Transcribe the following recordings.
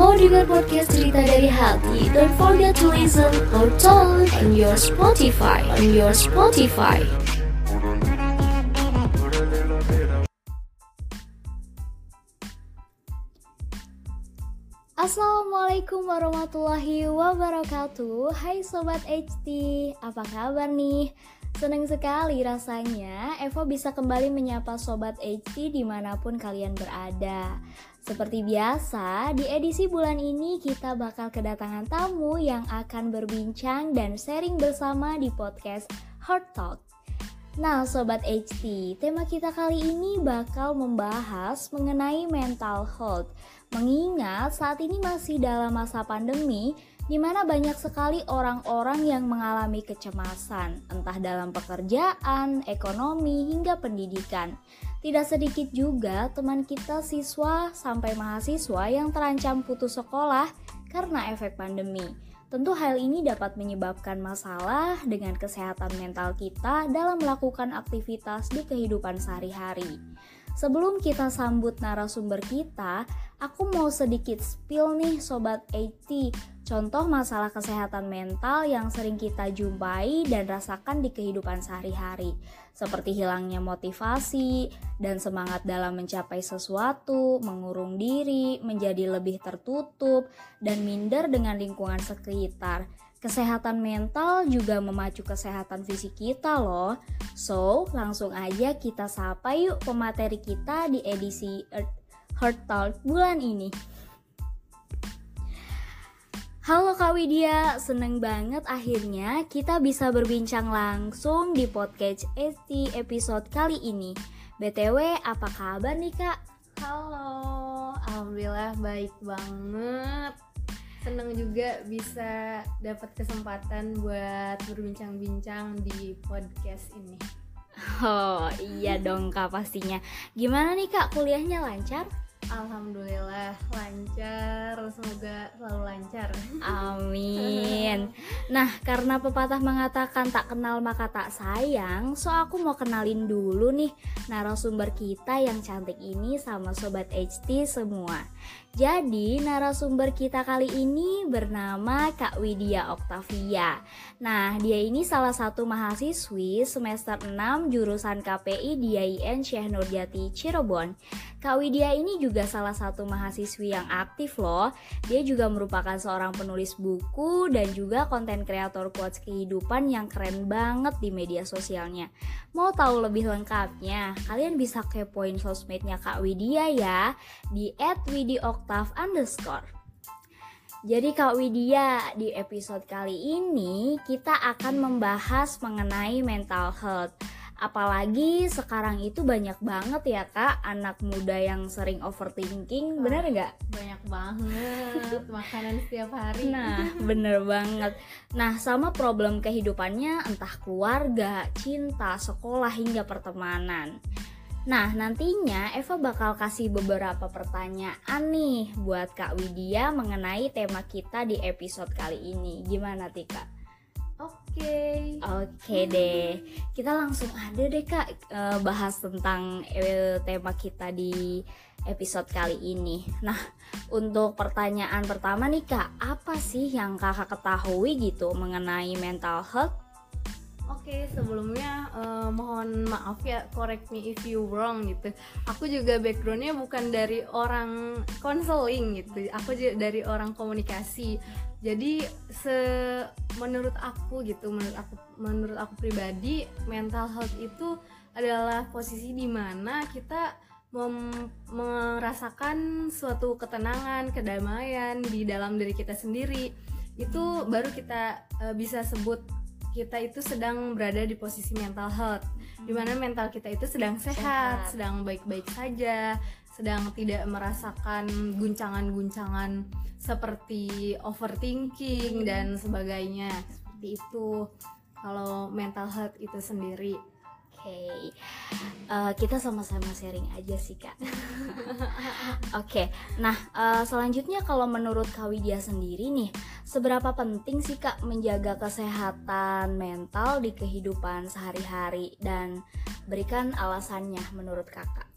Mau dengar podcast cerita dari hati? Don't forget to listen or talk on your Spotify. On your Spotify. Assalamualaikum warahmatullahi wabarakatuh Hai Sobat HT, apa kabar nih? Senang sekali rasanya Eva bisa kembali menyapa Sobat HT di mana pun kalian berada Seperti biasa, di edisi bulan ini kita bakal kedatangan tamu yang akan berbincang dan sharing bersama di podcast Heart Talk. Nah Sobat HT, tema kita kali ini bakal membahas mengenai mental health. Mengingat saat ini masih dalam masa pandemi, di mana banyak sekali orang-orang yang mengalami kecemasan, entah dalam pekerjaan, ekonomi, hingga pendidikan. Tidak sedikit juga teman kita siswa sampai mahasiswa yang terancam putus sekolah karena efek pandemi. Tentu hal ini dapat menyebabkan masalah dengan kesehatan mental kita dalam melakukan aktivitas di kehidupan sehari-hari. Sebelum kita sambut narasumber kita, aku mau sedikit spill nih Sobat 80 Contoh masalah kesehatan mental yang sering kita jumpai dan rasakan di kehidupan sehari-hari Seperti hilangnya motivasi dan semangat dalam mencapai sesuatu, mengurung diri, menjadi lebih tertutup, dan minder dengan lingkungan sekitar Kesehatan mental juga memacu kesehatan fisik kita loh. So, langsung aja kita sapa yuk pemateri kita di edisi Heart Talk bulan ini. Halo Kak Widya, seneng banget akhirnya kita bisa berbincang langsung di podcast ST episode kali ini. BTW, apa kabar nih Kak? Halo, Alhamdulillah baik banget seneng juga bisa dapat kesempatan buat berbincang-bincang di podcast ini. Oh iya dong kak pastinya. Gimana nih kak kuliahnya lancar? Alhamdulillah lancar, semoga selalu lancar. Amin. Nah, karena pepatah mengatakan tak kenal maka tak sayang, so aku mau kenalin dulu nih narasumber kita yang cantik ini sama sobat HT semua. Jadi narasumber kita kali ini bernama Kak Widya Oktavia. Nah, dia ini salah satu mahasiswi semester 6 jurusan KPI di IAIN Syekh Nurjati Cirebon. Kak Widya ini juga salah satu mahasiswi yang aktif loh. Dia juga merupakan seorang penulis buku dan juga konten kreator quotes kehidupan yang keren banget di media sosialnya. Mau tahu lebih lengkapnya? Kalian bisa kepoin sosmednya Kak Widya ya di @widiok oktav underscore. Jadi Kak Widya, di episode kali ini kita akan membahas mengenai mental health. Apalagi sekarang itu banyak banget ya kak anak muda yang sering overthinking, oh, bener nggak? Banyak banget makanan setiap hari. Nah bener banget. Nah sama problem kehidupannya entah keluarga, cinta, sekolah hingga pertemanan. Nah, nantinya Eva bakal kasih beberapa pertanyaan nih buat Kak Widya mengenai tema kita di episode kali ini. Gimana Tika? Oke. Okay. Oke okay deh. Kita langsung ada deh Kak eh, bahas tentang tema kita di episode kali ini. Nah, untuk pertanyaan pertama nih Kak, apa sih yang Kakak ketahui gitu mengenai mental health Oke, okay, sebelumnya uh, mohon maaf ya, correct me if you wrong gitu. Aku juga backgroundnya bukan dari orang konseling gitu, aku juga dari orang komunikasi. Jadi se menurut aku gitu, menurut aku menurut aku pribadi, mental health itu adalah posisi di mana kita mem merasakan suatu ketenangan, kedamaian di dalam diri kita sendiri. Itu baru kita uh, bisa sebut kita itu sedang berada di posisi mental health hmm. di mana mental kita itu sedang sehat, sehat. sedang baik-baik saja sedang tidak merasakan guncangan-guncangan seperti overthinking dan sebagainya seperti itu kalau mental health itu sendiri okay. uh, eh, kita sama-sama sharing aja sih kak. Oke, okay. nah uh, selanjutnya kalau menurut Kak Widya sendiri nih, seberapa penting sih kak menjaga kesehatan mental di kehidupan sehari-hari dan berikan alasannya menurut kakak?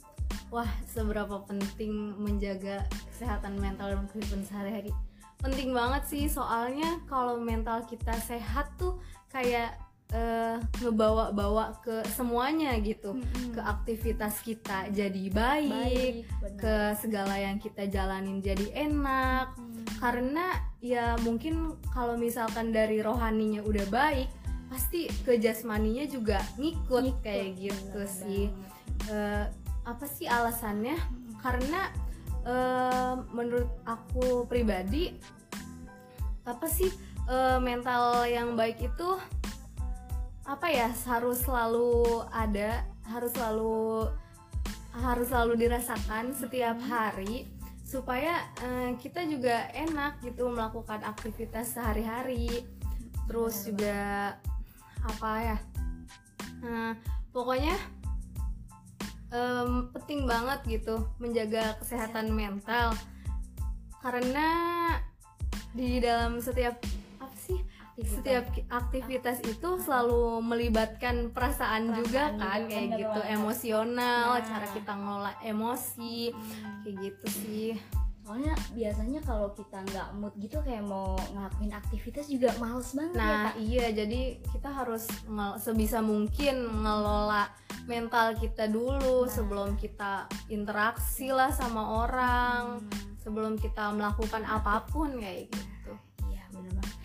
Wah seberapa penting menjaga kesehatan mental dalam kehidupan sehari-hari. Penting banget sih soalnya kalau mental kita sehat tuh kayak uh, ngebawa-bawa ke semuanya gitu. Hmm. ke aktivitas kita jadi baik, baik ke segala yang kita jalanin jadi enak. Hmm. karena ya mungkin kalau misalkan dari rohaninya udah baik pasti ke jasmaninya juga ngikut, ngikut kayak gitu bener, sih. uh, apa sih alasannya? Karena uh, menurut aku pribadi apa sih uh, mental yang baik itu apa ya harus selalu ada harus selalu harus selalu dirasakan setiap hari supaya uh, kita juga enak gitu melakukan aktivitas sehari-hari. Terus juga apa ya nah, pokoknya um, penting banget gitu menjaga kesehatan mental karena di dalam setiap apa sih aktivitas. setiap aktivitas itu selalu melibatkan perasaan, perasaan juga kan juga, kayak gitu emosional nah. cara kita ngelola emosi hmm. kayak gitu sih soalnya biasanya kalau kita nggak mood gitu kayak mau ngelakuin aktivitas juga males banget ya, nah ya, iya jadi kita harus sebisa mungkin ngelola mental kita dulu nah. sebelum kita interaksi lah sama orang hmm. sebelum kita melakukan apa pun kayak gitu iya benar banget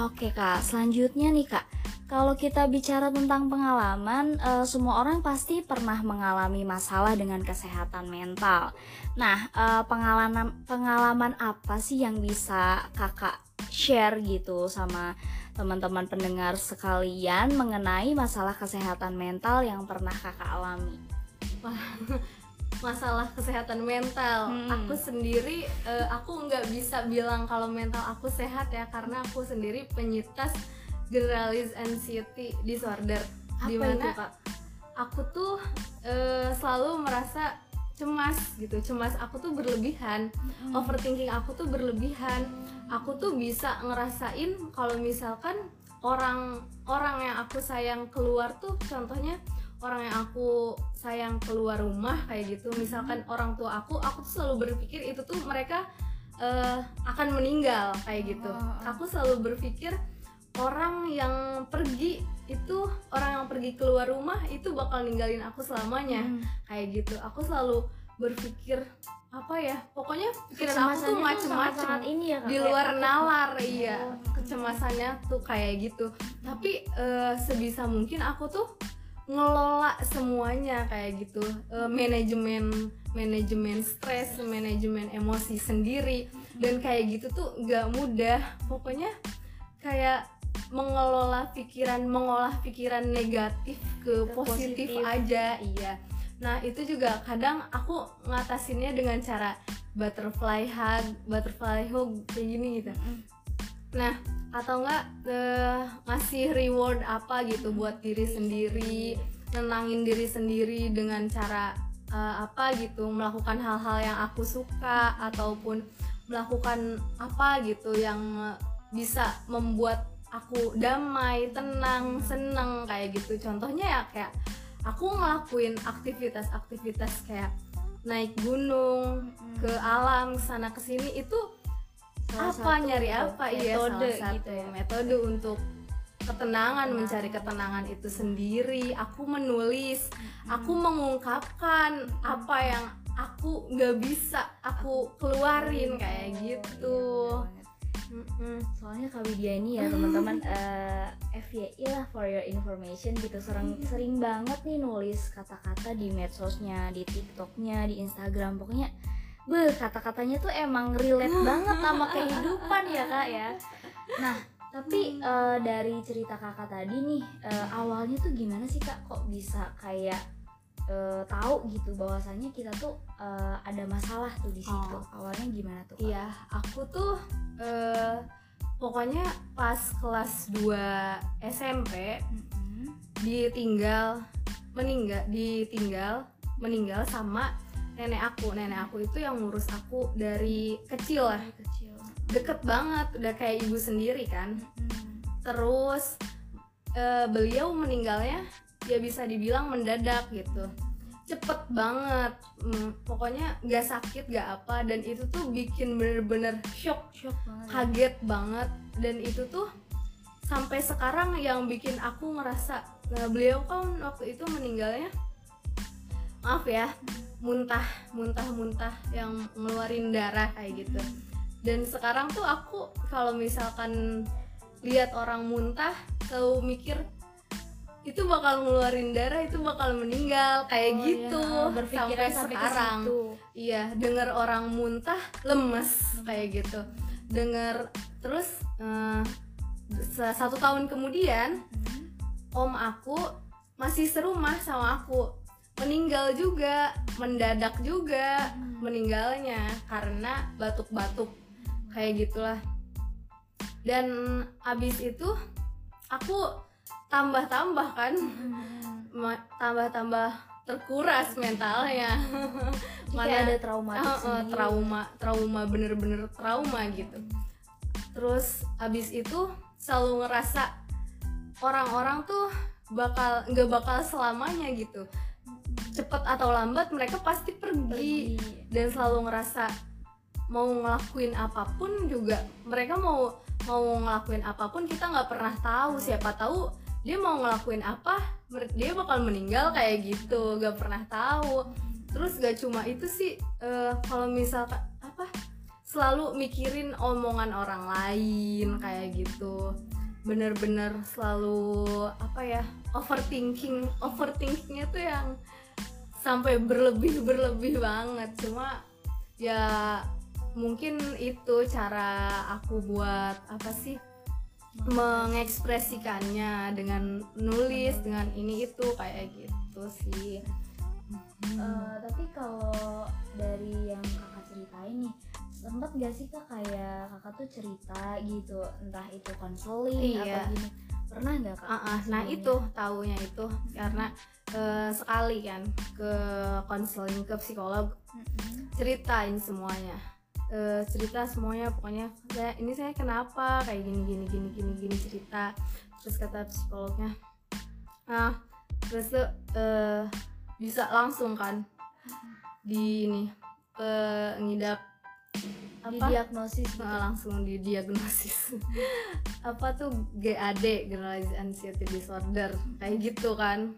oke kak selanjutnya nih kak kalau kita bicara tentang pengalaman, uh, semua orang pasti pernah mengalami masalah dengan kesehatan mental. Nah, uh, pengalaman pengalaman apa sih yang bisa kakak share gitu sama teman-teman pendengar sekalian mengenai masalah kesehatan mental yang pernah kakak alami? Wah, masalah kesehatan mental. Hmm. Aku sendiri, uh, aku nggak bisa bilang kalau mental aku sehat ya, karena aku sendiri penyintas generalized anxiety disorder Apa di mana itu, Kak? aku tuh uh, selalu merasa cemas gitu cemas aku tuh berlebihan hmm. overthinking aku tuh berlebihan aku tuh bisa ngerasain kalau misalkan orang orang yang aku sayang keluar tuh contohnya orang yang aku sayang keluar rumah kayak gitu misalkan hmm. orang tua aku aku tuh selalu berpikir itu tuh mereka uh, akan meninggal kayak gitu oh. aku selalu berpikir orang yang pergi itu orang yang pergi keluar rumah itu bakal ninggalin aku selamanya. Hmm. kayak gitu. Aku selalu berpikir apa ya pokoknya pikiran aku tuh macem-macem. ini ya di luar nalar iya. Oh. kecemasannya tuh kayak gitu. Tapi uh, sebisa mungkin aku tuh ngelola semuanya kayak gitu. Uh, manajemen manajemen stres manajemen emosi sendiri. Dan kayak gitu tuh nggak mudah. Pokoknya kayak mengelola pikiran mengolah pikiran negatif ke, ke positif, positif. aja iya. Nah itu juga kadang aku ngatasinnya dengan cara butterfly hug butterfly hug kayak gini gitu. Nah atau enggak uh, ngasih reward apa gitu buat diri sendiri nenangin diri sendiri dengan cara uh, apa gitu melakukan hal-hal yang aku suka ataupun melakukan apa gitu yang bisa membuat aku damai tenang seneng kayak gitu contohnya ya kayak aku ngelakuin aktivitas-aktivitas kayak naik gunung hmm. ke alam sana ke sini itu salah apa nyari apa iya salah satu gitu ya. metode untuk ketenangan nah. mencari ketenangan itu sendiri aku menulis hmm. aku mengungkapkan apa yang aku nggak bisa aku keluarin kayak gitu iya, Mm-mm. Soalnya Kak Widya ini ya teman-teman uh, eh, FYI lah for your information gitu. Sering sering banget nih nulis kata-kata di medsosnya, di TikToknya, di Instagram. Pokoknya Beh, kata-katanya tuh emang relate banget sama kehidupan ya kak ya. Nah, tapi uh, dari cerita kakak tadi nih uh, Awalnya tuh gimana sih kak? Kok bisa kayak uh, tahu gitu bahwasannya kita tuh uh, ada masalah tuh di situ. Oh. Awalnya gimana tuh? Iya, aku tuh uh, pokoknya pas kelas 2 SMP mm-hmm. ditinggal meninggal ditinggal meninggal sama nenek aku. Nenek aku itu yang ngurus aku dari kecil lah. kecil. Deket banget, udah kayak ibu sendiri kan. Mm-hmm. Terus uh, beliau meninggalnya ya bisa dibilang mendadak gitu. Cepet banget. Hmm, pokoknya gak sakit gak apa dan itu tuh bikin bener-bener shock shock banget. kaget banget. Dan itu tuh sampai sekarang yang bikin aku ngerasa nah, beliau kan waktu itu meninggalnya maaf ya muntah muntah muntah yang ngeluarin darah kayak gitu. Dan sekarang tuh aku kalau misalkan lihat orang muntah selalu mikir itu bakal ngeluarin darah itu bakal meninggal kayak Oh, gitu. iya. Berpikiran sampai sekarang. iya dengar orang muntah lemes kayak gitu. Dengar terus sa- satu tahun kemudian Hmm. om aku masih serumah sama aku. Meninggal juga mendadak juga Hmm. meninggalnya karena batuk-batuk kayak gitulah. Dan abis itu aku tambah-tambah kan Hmm. tambah-tambah terkuras mentalnya kayak ada Eh, eh, sendiri. trauma trauma bener-bener trauma gitu terus abis itu selalu ngerasa orang-orang tuh bakal nggak bakal selamanya gitu cepet atau lambat mereka pasti pergi Pergi. dan selalu ngerasa mau ngelakuin apa pun juga mereka mau mau ngelakuin apa pun kita nggak pernah tahu siapa tahu dia mau ngelakuin apa dia bakal meninggal kayak gitu gak pernah tahu. Terus gak cuma itu sih eh, kalau misalkan apa selalu mikirin omongan orang lain kayak gitu. Bener-bener selalu apa ya overthinking overthinkingnya tuh yang sampai berlebih berlebih banget. Cuma ya mungkin itu cara aku buat apa sih mengekspresikannya dengan nulis dengan ini itu kayak gitu sih Eh, tapi kalau dari yang kakak ceritain nih sempet gak sih kak kayak kakak tuh cerita gitu entah itu konseling Iya. atau gini pernah nggak kak? Ah, ah, nah itu taunya itu karena eh, sekali kan ke konseling ke psikolog ceritain semuanya Eh, cerita semuanya pokoknya saya ini saya kenapa? kayak gini gini gini gini gini cerita. Terus kata psikolognya nah terus tuh eh, bisa langsung kan di ini eh, ngidap apa? didiagnosis gitu. Nah, langsung didiagnosis apa tuh? GAD Generalized Anxiety Disorder kayak gitu kan.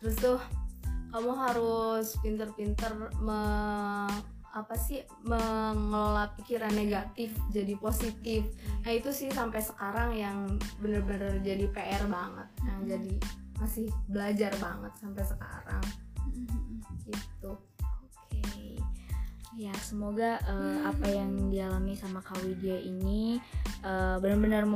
Terus tuh kamu harus pinter-pinter me- apa sih mengelola pikiran negatif jadi positif. Nah itu sih sampai sekarang yang bener-bener jadi PR banget yang jadi masih belajar banget sampai sekarang. Gitu. Oke. Ya, semoga eh, apa yang dialami sama Kak Widya ini eh, benar-benar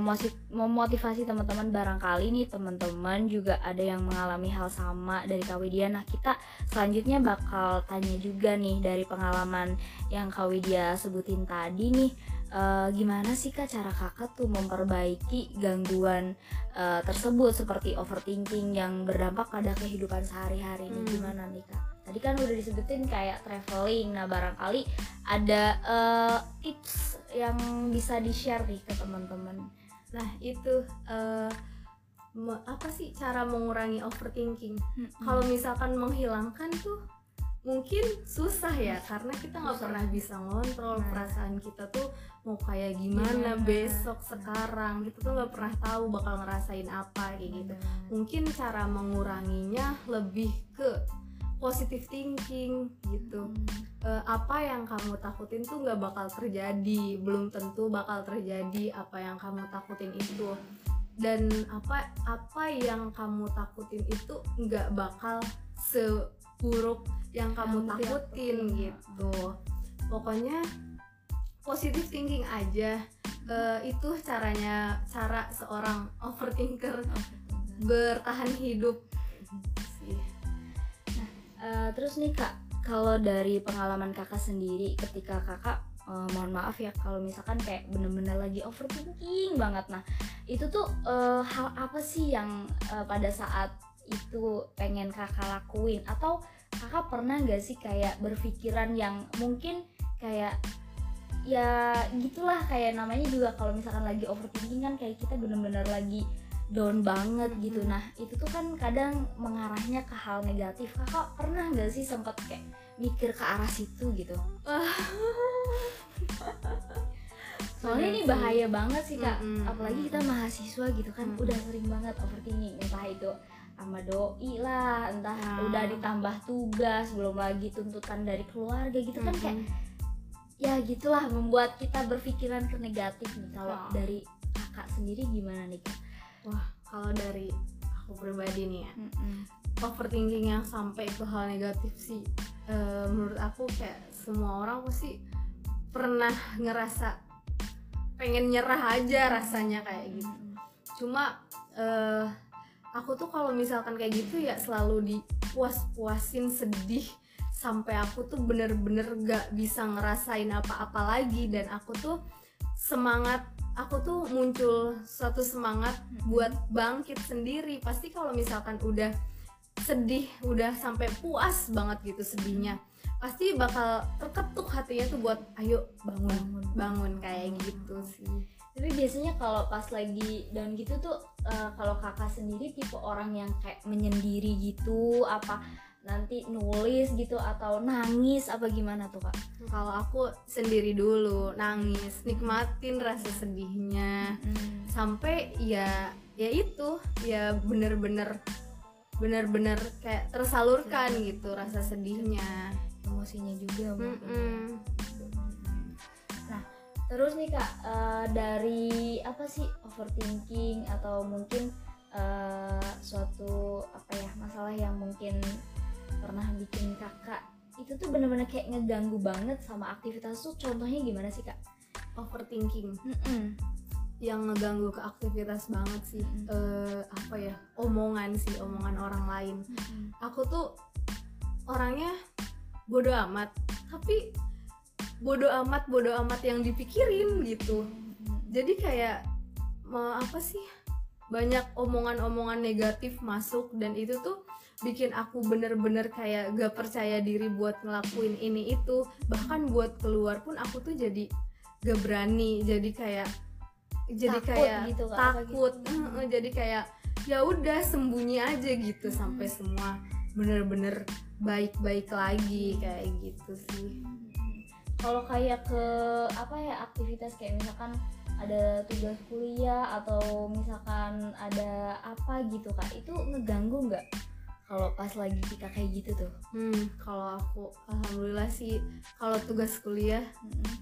memotivasi teman-teman barangkali nih teman-teman juga ada yang mengalami hal sama dari Kak Widya. Nah, kita selanjutnya bakal tanya juga nih dari pengalaman yang Kak Widya sebutin tadi nih eh, gimana sih Kak cara Kakak tuh memperbaiki gangguan eh, tersebut seperti overthinking yang berdampak pada kehidupan sehari-hari ini Hmm. gimana nih Kak? Tadi kan udah disebutin kayak traveling. Nah, barangkali ada eh, tips yang bisa di-share nih ke teman-teman. nah itu me- apa sih cara mengurangi overthinking kalau misalkan menghilangkan tuh mungkin susah ya karena kita nggak pernah bisa ngontrol Nah. perasaan kita tuh mau kayak gimana, Gimana. besok sekarang kita tuh nggak pernah tahu bakal ngerasain apa kayak gitu mungkin cara menguranginya lebih ke positive thinking gitu. Eh, apa yang kamu takutin tuh nggak bakal terjadi belum tentu bakal terjadi apa yang kamu takutin itu. Dan apa apa yang kamu takutin itu nggak bakal seburuk yang kamu Yang takutin gitu. Pokoknya positive thinking aja. Eh, itu caranya cara seorang overthinker bertahan hidup. Eh, terus nih kak, kalau dari pengalaman kakak sendiri ketika kakak eh, mohon maaf ya kalau misalkan kayak bener-bener lagi overthinking banget, nah itu tuh eh, hal apa sih yang eh, pada saat itu pengen kakak lakuin? Atau kakak pernah nggak sih kayak berpikiran yang mungkin kayak ya gitulah kayak namanya juga kalau misalkan lagi overthinking kan kayak kita bener-bener lagi down banget gitu. Nah itu tuh kan kadang mengarahnya ke hal negatif. Kakak pernah nggak sih sempat kayak mikir ke arah situ gitu? Soalnya ini bahaya banget sih kak. Apalagi kita mahasiswa gitu kan udah sering banget overthinking entah itu sama doi lah entah Ah. udah ditambah tugas belum lagi tuntutan dari keluarga gitu kan kayak ya gitulah membuat kita berpikiran ke negatif nih. Kalau Ah. dari kakak sendiri gimana nih kak? Wah kalau dari aku pribadi nih ya overthinking yang sampai ke hal negatif sih eh, menurut aku kayak semua orang pasti pernah ngerasa pengen nyerah aja rasanya kayak gitu. Cuma eh, aku tuh kalau misalkan kayak gitu ya selalu dipuas-puasin sedih sampai aku tuh bener-bener gak bisa ngerasain apa-apa lagi dan aku tuh semangat aku tuh muncul suatu semangat buat bangkit sendiri. Pasti kalau misalkan udah sedih udah sampai puas banget gitu sedihnya pasti bakal terketuk hatinya tuh buat ayo bangun bangun. kayak gitu sih. Tapi biasanya kalau pas lagi down gitu tuh eh, kalau kakak sendiri tipe orang yang kayak menyendiri gitu apa nanti nulis gitu atau nangis apa gimana tuh kak? kalau aku sendiri dulu nangis nikmatin rasa sedihnya sampai ya ya itu ya bener-bener bener-bener kayak tersalurkan gitu rasa sedihnya Emosinya juga mungkin. Mm-mm. Terus nih kak eh, dari apa sih overthinking atau mungkin eh, suatu apa ya masalah yang mungkin pernah bikin kakak itu tuh bener-bener kayak ngeganggu banget sama aktivitas tuh contohnya gimana sih kak? overthinking Mm-mm. yang ngeganggu ke aktivitas banget sih. Eh, apa ya omongan sih omongan orang lain aku tuh orangnya bodoh amat tapi bodoh amat bodoh amat yang dipikirin gitu jadi kayak mau apa sih banyak omongan-omongan negatif masuk dan itu tuh bikin aku bener-bener kayak gak percaya diri buat ngelakuin ini itu. Bahkan buat keluar pun aku tuh jadi gak berani. Jadi kayak jadi Takut kayak gitu, apa takut. Gitu? Jadi kayak ya udah sembunyi aja gitu sampai semua bener-bener baik-baik lagi kayak gitu sih. Kalau kayak ke apa ya aktivitas kayak misalkan ada tugas kuliah atau misalkan ada apa gitu kak itu ngeganggu nggak kalau pas lagi kita kayak gitu tuh. Hmm, kalau aku alhamdulillah sih kalau tugas kuliah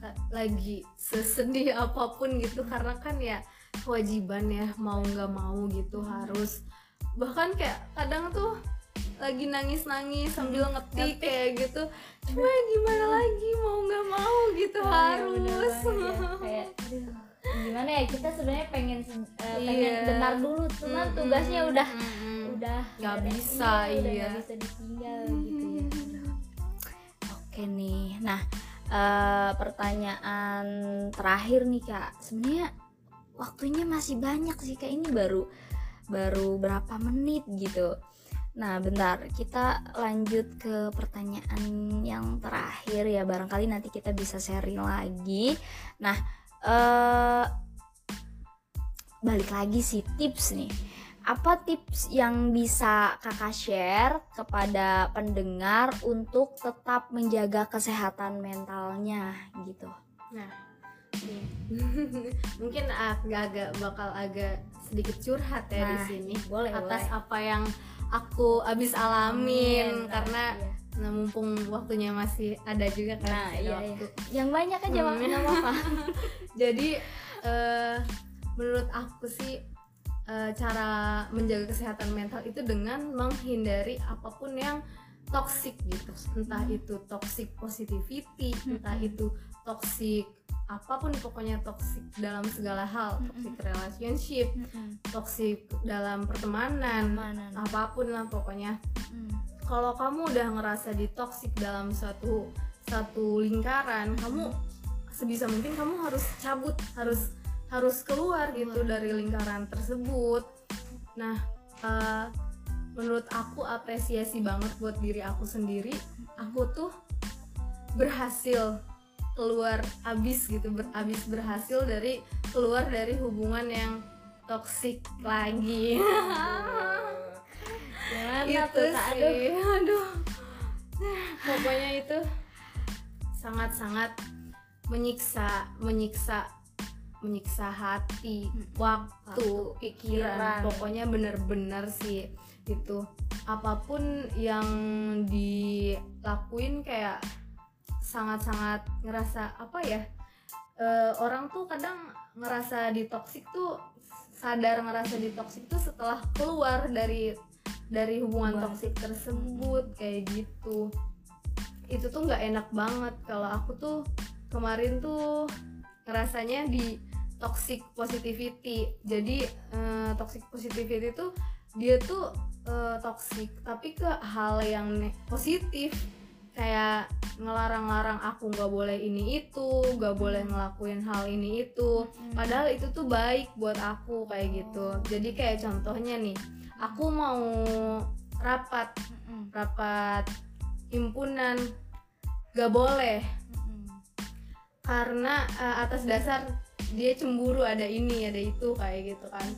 la- lagi sesedih apa pun gitu karena kan ya kewajiban ya mau nggak mau gitu harus. Bahkan kayak kadang tuh lagi nangis-nangis sambil ngetik kayak gitu cuma gimana lagi? Mau nggak mau gitu Oh, iya, bener harus. banget ya. kayak aduh gimana ya kita sebenarnya pengen eh, pengen Iya. bentar dulu cuman Mm-mm, tugasnya udah mm-mm. udah Nggak bisa, iya, udah iya. bisa ditinggal gitu ya. Oke nih nah eh, pertanyaan terakhir nih kak. Sebenarnya waktunya masih banyak sih kak. Ini baru baru berapa menit gitu. Nah bentar kita lanjut ke pertanyaan yang terakhir ya. Barangkali nanti kita bisa sharing lagi. Nah eh balik lagi sih tips nih apa tips yang bisa kakak share kepada pendengar untuk tetap menjaga kesehatan mentalnya gitu Nah, nih. mungkin agak-agak bakal agak sedikit curhat ya di Nah, sini boleh atas boleh. apa yang aku abis alamin Amin. karena Iya. Nah, mumpung waktunya masih ada juga kan nah iya, iya. waktu. yang banyak aja Hmm. Nggak apa-apa Jadi eh, menurut aku sih eh, cara menjaga kesehatan mental itu dengan menghindari apa pun yang toxic gitu entah Hmm. itu toxic positivity entah itu toxic apa pun pokoknya toxic dalam segala hal Hmm. toxic relationship toxic dalam pertemanan Pertemanan. apa pun lah pokoknya Hmm. Kalau kamu udah ngerasa di toxic dalam suatu satu lingkaran kamu sebisa mungkin kamu harus cabut harus harus keluar gitu dari lingkaran tersebut. Nah eh, menurut aku apresiasi banget buat diri aku sendiri. Aku tuh berhasil keluar abis gitu ber, abis berhasil dari keluar dari hubungan yang toxic lagi Gimana itu tuh kak? Aduh. sih aduh pokoknya itu sangat-sangat menyiksa menyiksa menyiksa hati waktu pikiran pikiran. pokoknya bener-bener sih itu apa pun yang dilakuin kayak sangat-sangat ngerasa apa ya eh, orang tuh kadang ngerasa ditoksik tuh sadar ngerasa ditoksik tuh setelah keluar dari dari hubungan toksik tersebut kayak gitu. Itu tuh nggak enak banget. Kalau aku tuh kemarin tuh ngerasanya di toxic positivity. Jadi eh, toxic positivity tuh dia tuh eh, toxic tapi ke hal yang positif. Kayak ngelarang-larang aku nggak boleh ini itu nggak boleh ngelakuin hal ini itu. Padahal itu tuh baik buat aku kayak gitu. Jadi kayak contohnya nih aku mau rapat. Rapat himpunan. Gak boleh. Karena eh, atas dasar dia cemburu ada ini ada itu kayak gitu kan.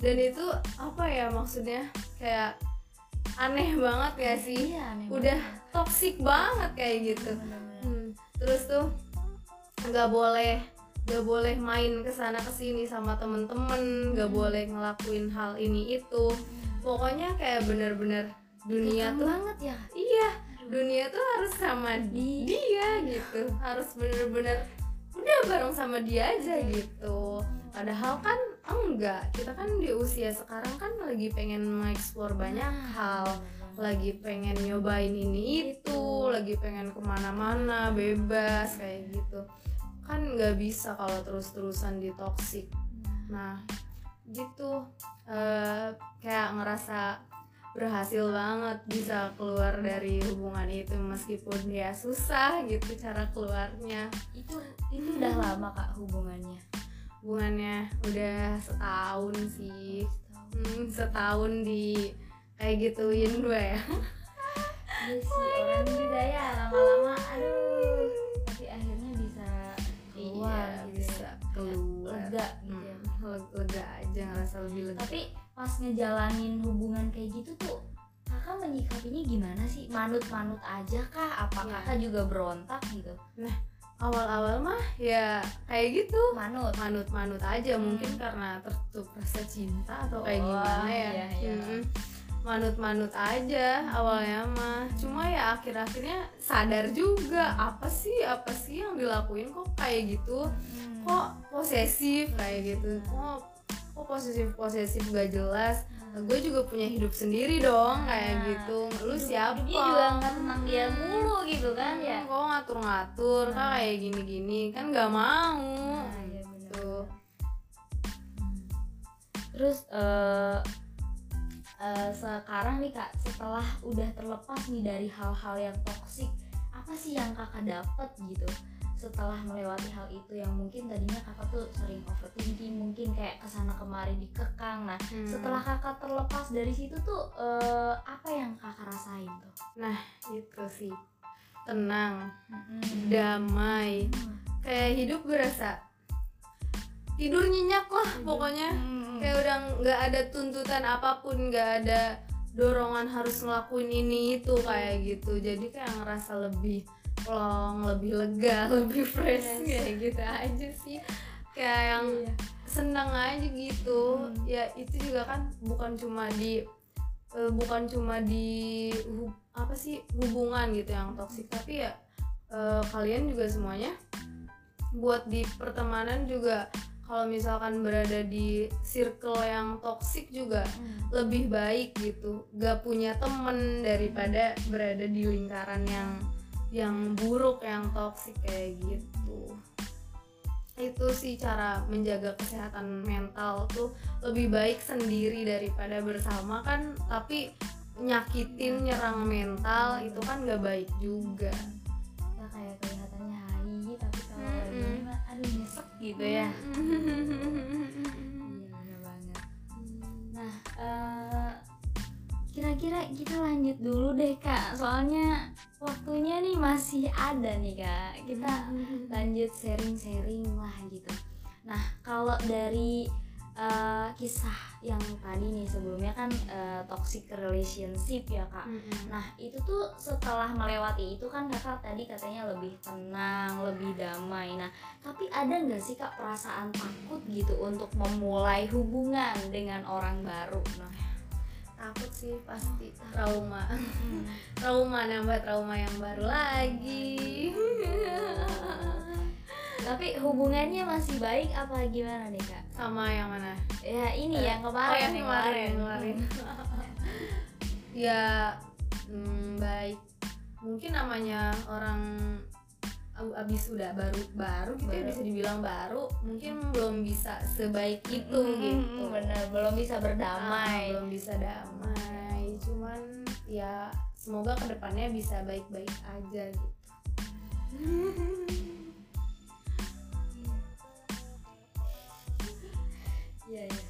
Dan itu apa ya maksudnya? Kayak aneh banget ya sih? Iya, aneh udah banget. toksik banget kayak gitu. Bener-bener. Hmm, terus tuh nggak boleh nggak boleh main ke sana ke sini sama temen-temen. Nggak boleh ngelakuin hal ini itu pokoknya kayak bener-bener dunia Kekang tuh banget ya? Iya dunia tuh harus sama Di- dia gitu. Harus bener-bener udah bareng sama dia aja gitu. Padahal kan enggak. Kita kan di usia sekarang kan lagi pengen mengeksplor banyak Nah, hal. Lagi pengen nyobain ini itu lagi pengen ke mana-mana bebas kayak gitu. Kan nggak bisa kalau terus-terusan di toxic nah gitu eh, kayak ngerasa berhasil banget bisa keluar dari hubungan itu meskipun ya susah gitu cara keluarnya. Itu itu udah lama kak hubungannya? Hubungannya udah setahun sih. Hmm, setahun di kayak gituin gue ya. Iya sih orang juga ya lama-lama aduh tapi pas ngejalanin hubungan kayak gitu tuh kakak menyikapinya gimana sih? Manut-manut aja kah? Apa Iya. kakak juga berontak gitu? Awal-awal mah ya kayak gitu. Manut. Manut-manut aja mungkin karena tertutup rasa cinta atau kayak Oh, gimana ya. iya, iya. Mm-mm. manut-manut aja awalnya mah. Cuma ya akhir-akhirnya sadar juga apa sih apa sih yang dilakuin kok kayak gitu? Hmm. kok posesif kayak gitu? Kok kok posesif posesif gak jelas. Gue juga punya hidup sendiri dong kayak Nah, gitu. Lu Hidup- siapa? hidupnya juga nggak tenang dia mulu gitu kan ya. Hmm, kok ngatur-ngatur kan Nah. kayak gini-gini. Kan nggak mau. Nah, bener. gitu. Terus eh eh, sekarang nih kak, setelah udah terlepas nih dari hal-hal yang toksik, apa sih yang kakak dapat gitu? Setelah melewati hal itu yang mungkin tadinya kakak tuh sering overthinking, mungkin kayak ke sana kemari dikekang. Nah, Hmm. setelah kakak terlepas dari situ tuh eh, apa yang kakak rasain tuh? itu sih tenang Hmm. damai kayak hidup berasa tidur nyenyak lah pokoknya Hmm. kayak udah nggak ada tuntutan apa pun nggak ada dorongan harus ngelakuin ini itu kayak gitu jadi kayak ngerasa lebih plong lebih lega lebih fresh Yes. kayak gitu aja sih kayak yang Iya. senang aja gitu Hmm. ya itu juga kan bukan cuma di eh, bukan cuma di apa sih hubungan gitu yang toksik tapi ya eh, kalian juga semuanya buat di pertemanan juga kalau misalkan berada di circle yang toksik juga Hmm. lebih baik gitu gak punya temen daripada berada di lingkaran yang yang buruk yang toksik kayak gitu. Itu sih cara menjaga kesehatan mental tuh lebih baik sendiri daripada bersama kan tapi nyakitin nyerang mental itu kan gak baik juga. Kita kayak kelihatannya hai tapi kalau lagi Mm-mm. mah aduh nyesek gitu ya ada nih kak kita lanjut sharing-sharing lah gitu nah kalau dari eh, kisah yang tadi nih sebelumnya kan eh, toxic relationship ya kak Mm-mm. Nah itu tuh setelah melewati itu kan kakak tadi katanya lebih tenang, lebih damai. Nah tapi ada nggak sih kak perasaan takut gitu untuk memulai hubungan dengan orang baru? Nah, takut sih pasti. Trauma. Trauma nambah trauma yang baru lagi. Tapi hubungannya masih baik apa gimana nih kak? sama yang mana? Ya ini Eh, yang kemarin, oh, yang kemarin kemarin. ya mm, baik. Mungkin namanya orang abis udah baru baru ya Baru. bisa dibilang baru mungkin belum bisa sebaik itu Hmm, gitu bener belum bisa Ah, berdamai. belum bisa damai cuman ya semoga ke depannya bisa baik-baik aja gitu Iya ya.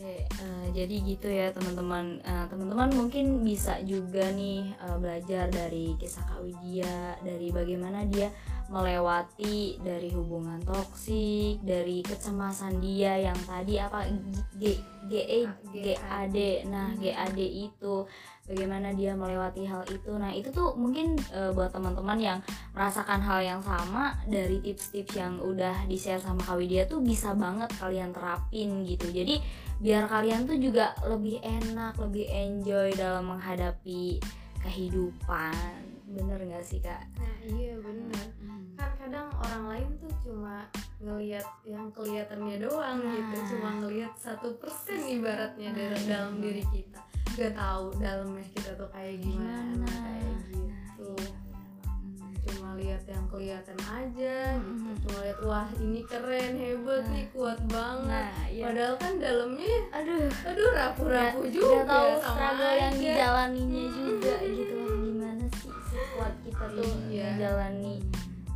Oke, eh, jadi gitu ya teman-teman. Eh, teman-teman mungkin bisa juga nih eh, belajar dari kisah Kak Widya, dari bagaimana dia melewati dari hubungan toksik, dari kecemasan dia yang tadi apa G G E G A D. Nah, G A D itu bagaimana dia melewati hal itu. Nah, itu tuh mungkin eh, buat teman-teman yang merasakan hal yang sama dari tips-tips yang udah di-share sama Kak Widya tuh bisa banget kalian terapin gitu. Jadi biar kalian tuh juga lebih enak, lebih enjoy dalam menghadapi kehidupan. Bener gak sih kak? nah iya benar kan kadang orang lain tuh cuma ngelihat yang kelihatannya doang Nah. gitu cuma ngelihat satu persen ibaratnya dari Nah. dalam diri kita gak tahu dalamnya kita tuh kayak gimana, kayak gitu Nah, iya, bener banget. cuma lihat yang kelihatan aja gitu Lihat wah ini keren hebat Nah. nih kuat banget Nah, iya. padahal kan dalamnya Aduh, aduh rapuh-rapuh juga gak tahu sama struggle yang aja. dijalaninya juga gitu gimana sih sekuat kita tuh Iya. menjalani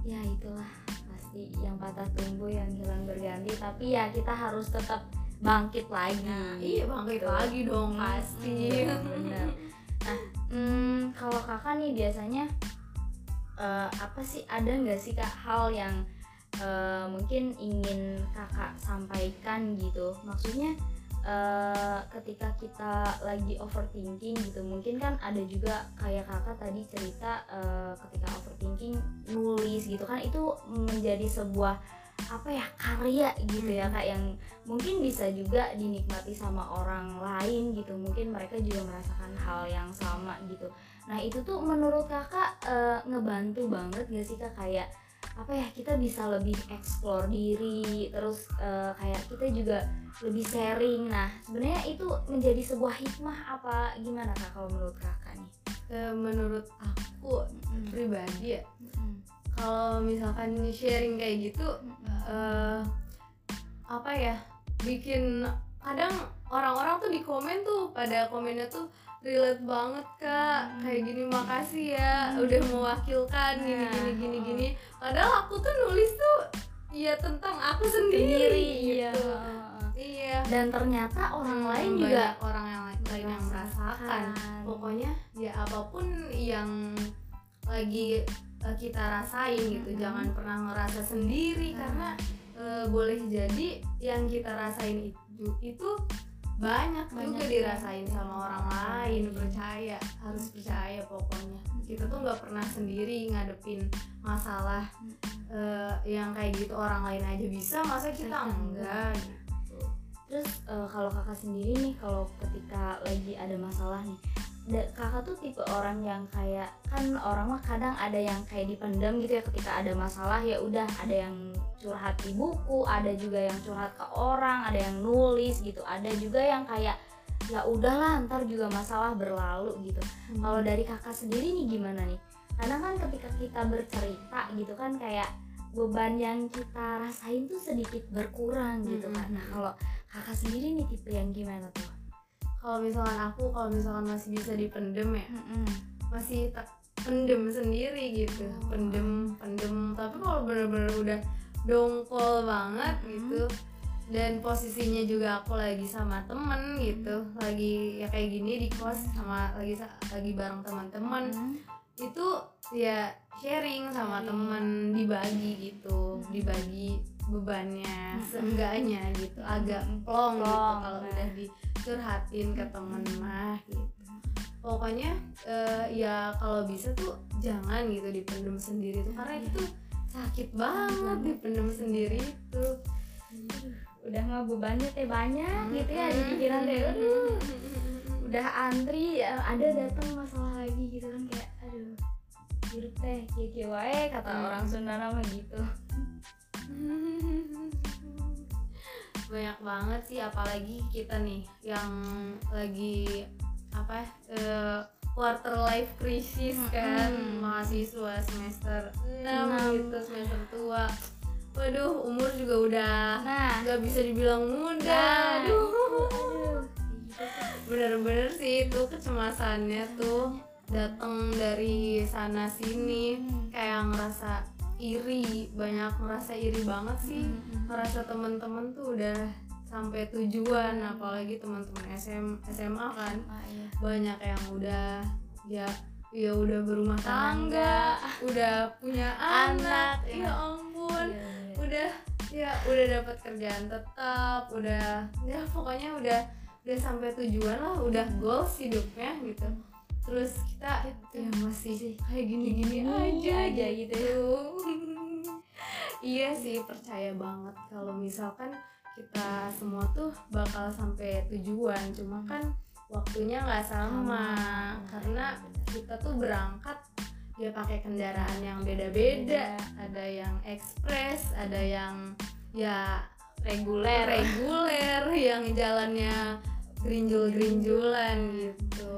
ya itulah pasti yang patah tumbuh yang hilang berganti tapi ya kita harus tetap bangkit lagi Nah, iya bangkit gitu. lagi dong pasti Hmm, bener nah hmm, kalau kakak nih biasanya eh, apa sih ada nggak sih kak hal yang eh, mungkin ingin kakak sampaikan gitu. Maksudnya eh, ketika kita lagi overthinking gitu mungkin kan ada juga kayak kakak tadi cerita eh, ketika overthinking nulis gitu kan itu menjadi sebuah apa ya karya gitu ya kak yang mungkin bisa juga dinikmati sama orang lain gitu. Mungkin mereka juga merasakan hal yang sama gitu. Nah itu tuh menurut kakak eh, ngebantu banget gak sih kak? Kayak apa ya kita bisa lebih explore diri terus eh, kayak kita juga lebih sharing. Nah sebenarnya itu menjadi sebuah hikmah apa gimana kak kalau menurut kakak nih? Menurut aku Mm, pribadi ya mm, kalau misalkan sharing kayak gitu mm, eh apa ya bikin kadang orang-orang tuh di komen tuh pada komennya tuh relate banget kak Hmm. kayak gini makasih ya udah mewakilkan gini Nah, gini gini oh. gini padahal aku tuh nulis tuh ya tentang aku sendiri, sendiri iya gitu Heeh. iya dan ternyata orang Hmm, lain juga orang yang lain, yang merasakan pokoknya ya apa pun yang lagi eh, kita rasain gitu Mhm. jangan pernah ngerasa sendiri Nah. karena eh, boleh jadi yang kita rasain itu itu banyak, Banyak juga dirasain sama orang lain. Percaya harus percaya pokoknya. Kita tuh nggak pernah sendiri ngadepin masalah eh, yang kayak gitu orang lain aja bisa masa kita enggak. Gitu. Terus eh, kalau kakak sendiri nih kalau ketika lagi ada masalah nih, kakak tuh tipe orang yang kayak kan orang mah kadang ada yang kayak dipendam gitu ya ketika ada masalah ya udah ada yang curhat di buku, ada juga yang curhat ke orang, ada yang nulis gitu, ada juga yang kayak ya udahlah ntar juga masalah berlalu gitu. Kalau dari kakak sendiri nih gimana nih? Kadang kan ketika kita bercerita gitu kan kayak beban yang kita rasain tuh sedikit berkurang gitu kan. Mm-mm. Nah kalau kakak sendiri nih tipe yang gimana tuh? Kalau misalkan aku kalau misalkan masih bisa dipendem ya Mm-mm. masih tak pendem sendiri gitu Oh. pendem pendem tapi kalau bener-bener udah dongkol banget Mhm. gitu dan posisinya juga aku lagi sama temen gitu lagi ya kayak gini di kos sama lagi lagi bareng teman-teman Mm. itu ya sharing sama temen dibagi gitu dibagi bebannya. Seenggaknya gitu agak Mm-mm. plong gitu Plong, kalau nah. udah dicurhatin ke temen mah gitu. Pokoknya eh, ya kalau bisa tuh jangan gitu dipendem sendiri tuh karena itu tuh sakit banget dipendem sendiri itu. Udah mah bebannya teh banyak gitu ya di pikiran teh. Aduh udah antri ya, ada datang masalah lagi gitu kan kayak aduh hidup teh kieu wae kata Hmm. orang Sunda nama gitu banyak banget sih apalagi kita nih yang lagi apa eh, quarter life crisis kan Mm-mm. mahasiswa semester 6 Enam. gitu semester tua waduh umur juga udah nah nggak bisa dibilang muda Nah, aduh aduh bener-bener sih itu kecemasannya tuh datang dari sana sini Hmm. kayak ngerasa iri banyak ngerasa iri banget sih. Hmm. ngerasa temen-temen tuh udah sampai tujuan apalagi teman-teman SM, SMA kan. Ah, iya. banyak yang udah ya ya udah berumah tangga. udah punya anak Anak, ya ampun. Iya, iya. udah ya udah dapat kerjaan tetap udah ya pokoknya udah udah sampai tujuan lah udah goals hidupnya gitu terus kita ya masih kayak gini-gini Gini aja aja gitu. iya sih percaya banget kalau misalkan kita semua tuh bakal sampai tujuan. Cuma kan waktunya nggak sama. Karena kita tuh berangkat dia pakai kendaraan yang beda-beda. Ada yang ekspres ada yang ya reguler. reguler yang jalannya gerinjul-gerinjulan gitu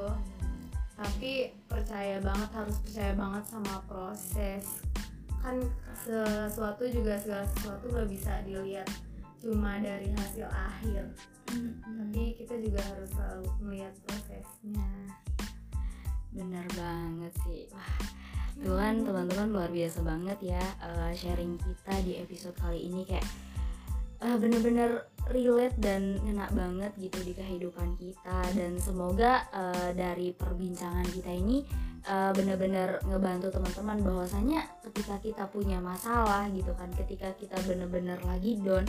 tapi percaya banget harus percaya banget sama proses. Kan sesuatu juga segala sesuatu nggak bisa dilihat cuma dari hasil akhir. Tapi kita juga harus selalu melihat prosesnya. Bener banget sih. Wah Tuhan teman-teman luar biasa banget ya eh, sharing kita di episode kali ini. Kayak eh, bener-bener relate dan ngena banget gitu di kehidupan kita. Dan semoga eh, dari perbincangan kita ini eh, bener-bener ngebantu teman-teman bahwasanya ketika kita punya masalah gitu kan ketika kita bener-bener lagi down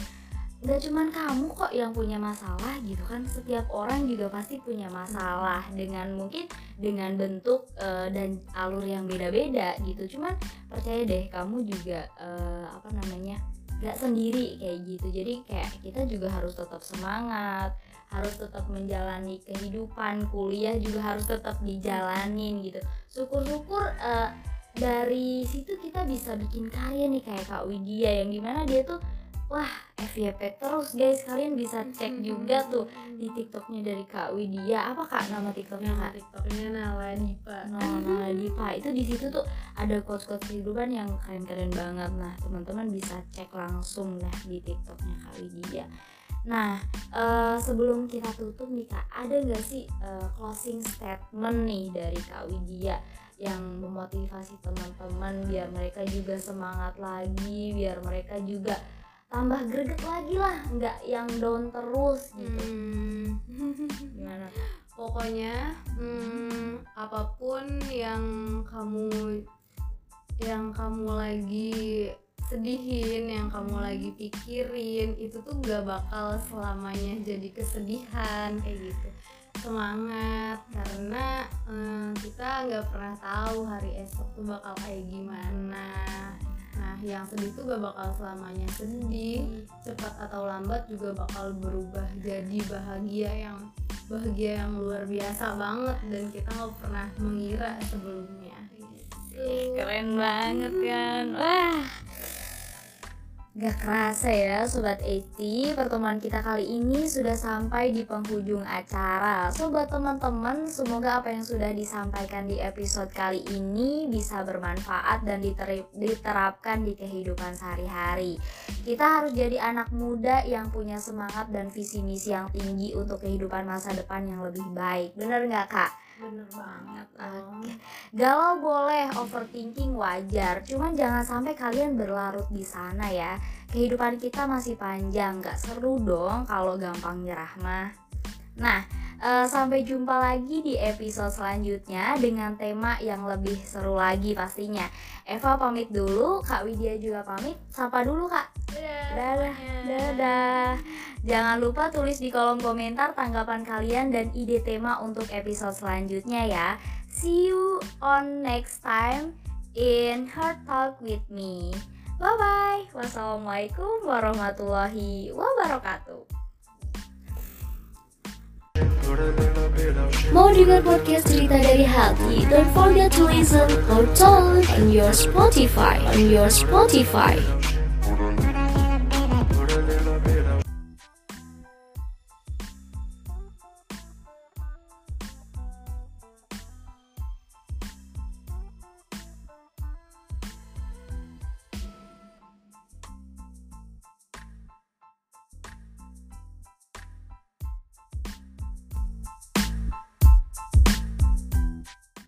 nggak cuman kamu kok yang punya masalah gitu kan setiap orang juga pasti punya masalah dengan mungkin dengan bentuk eh, dan alur yang beda-beda gitu. Cuman percaya deh kamu juga eh, apa namanya nggak sendiri kayak gitu. Jadi kayak kita juga harus tetap semangat harus tetap menjalani kehidupan kuliah juga harus tetap dijalanin gitu. Syukur-syukur eh, dari situ kita bisa bikin karya nih kayak Kak Widya yang di mana dia tuh wah FYP terus guys. Kalian bisa cek juga tuh di TikToknya dari Kak Widya. Apa kak nama TikToknya kak? Tiktoknya Nala Dipa Nah, nah Dipa itu di situ tuh ada quotes-quotes kehidupan yang keren-keren banget. Nah, teman-teman bisa cek langsung lah di TikToknya Kak Widya. Nah, eh, sebelum kita tutup nih Kak, ada nggak sih eh, closing statement nih dari Kak Widya yang memotivasi teman-teman biar mereka juga semangat lagi, biar mereka juga tambah greget lagi lah, nggak yang down terus gitu. Hmm. Gimana? pokoknya hmm, apa pun yang kamu yang kamu lagi sedihin yang kamu lagi pikirin itu tuh gak bakal selamanya jadi kesedihan kayak gitu semangat karena eh, kita nggak pernah tahu hari esok tuh bakal kayak gimana nah yang sedih tuh gak bakal selamanya sedih. Cepat atau lambat juga bakal berubah jadi bahagia yang bahagia yang luar biasa banget. Dan kita nggak pernah mengira sebelumnya. Gitu. Keren banget kan. Wah Gak kerasa ya Sobat Eti Pertemuan kita kali ini sudah sampai di penghujung acara Sobat teman-teman Semoga apa yang sudah disampaikan di episode kali ini Bisa bermanfaat dan diterip- diterapkan di kehidupan sehari-hari Kita harus jadi anak muda yang punya semangat dan visi misi yang tinggi Untuk kehidupan masa depan yang lebih baik Bener nggak kak? bener banget Oke. Galau boleh, overthinking wajar, cuman jangan sampai kalian berlarut di sana ya. Kehidupan kita masih panjang, gak seru dong kalau gampang nyerah mah. Nah, eh, sampai jumpa lagi di episode selanjutnya dengan tema yang lebih seru lagi pastinya. Eva pamit dulu, Kak Widya juga pamit. Sapa dulu Kak. Dadah. Dadah. Jangan lupa tulis di kolom komentar tanggapan kalian dan ide tema untuk episode selanjutnya ya. See you on next time in Heart Talk with me. Bye bye. Wassalamualaikum warahmatullahi wabarakatuh. Mau dengar podcast cerita dari hati? Don't forget to listen or talk on your Spotify on your Spotify.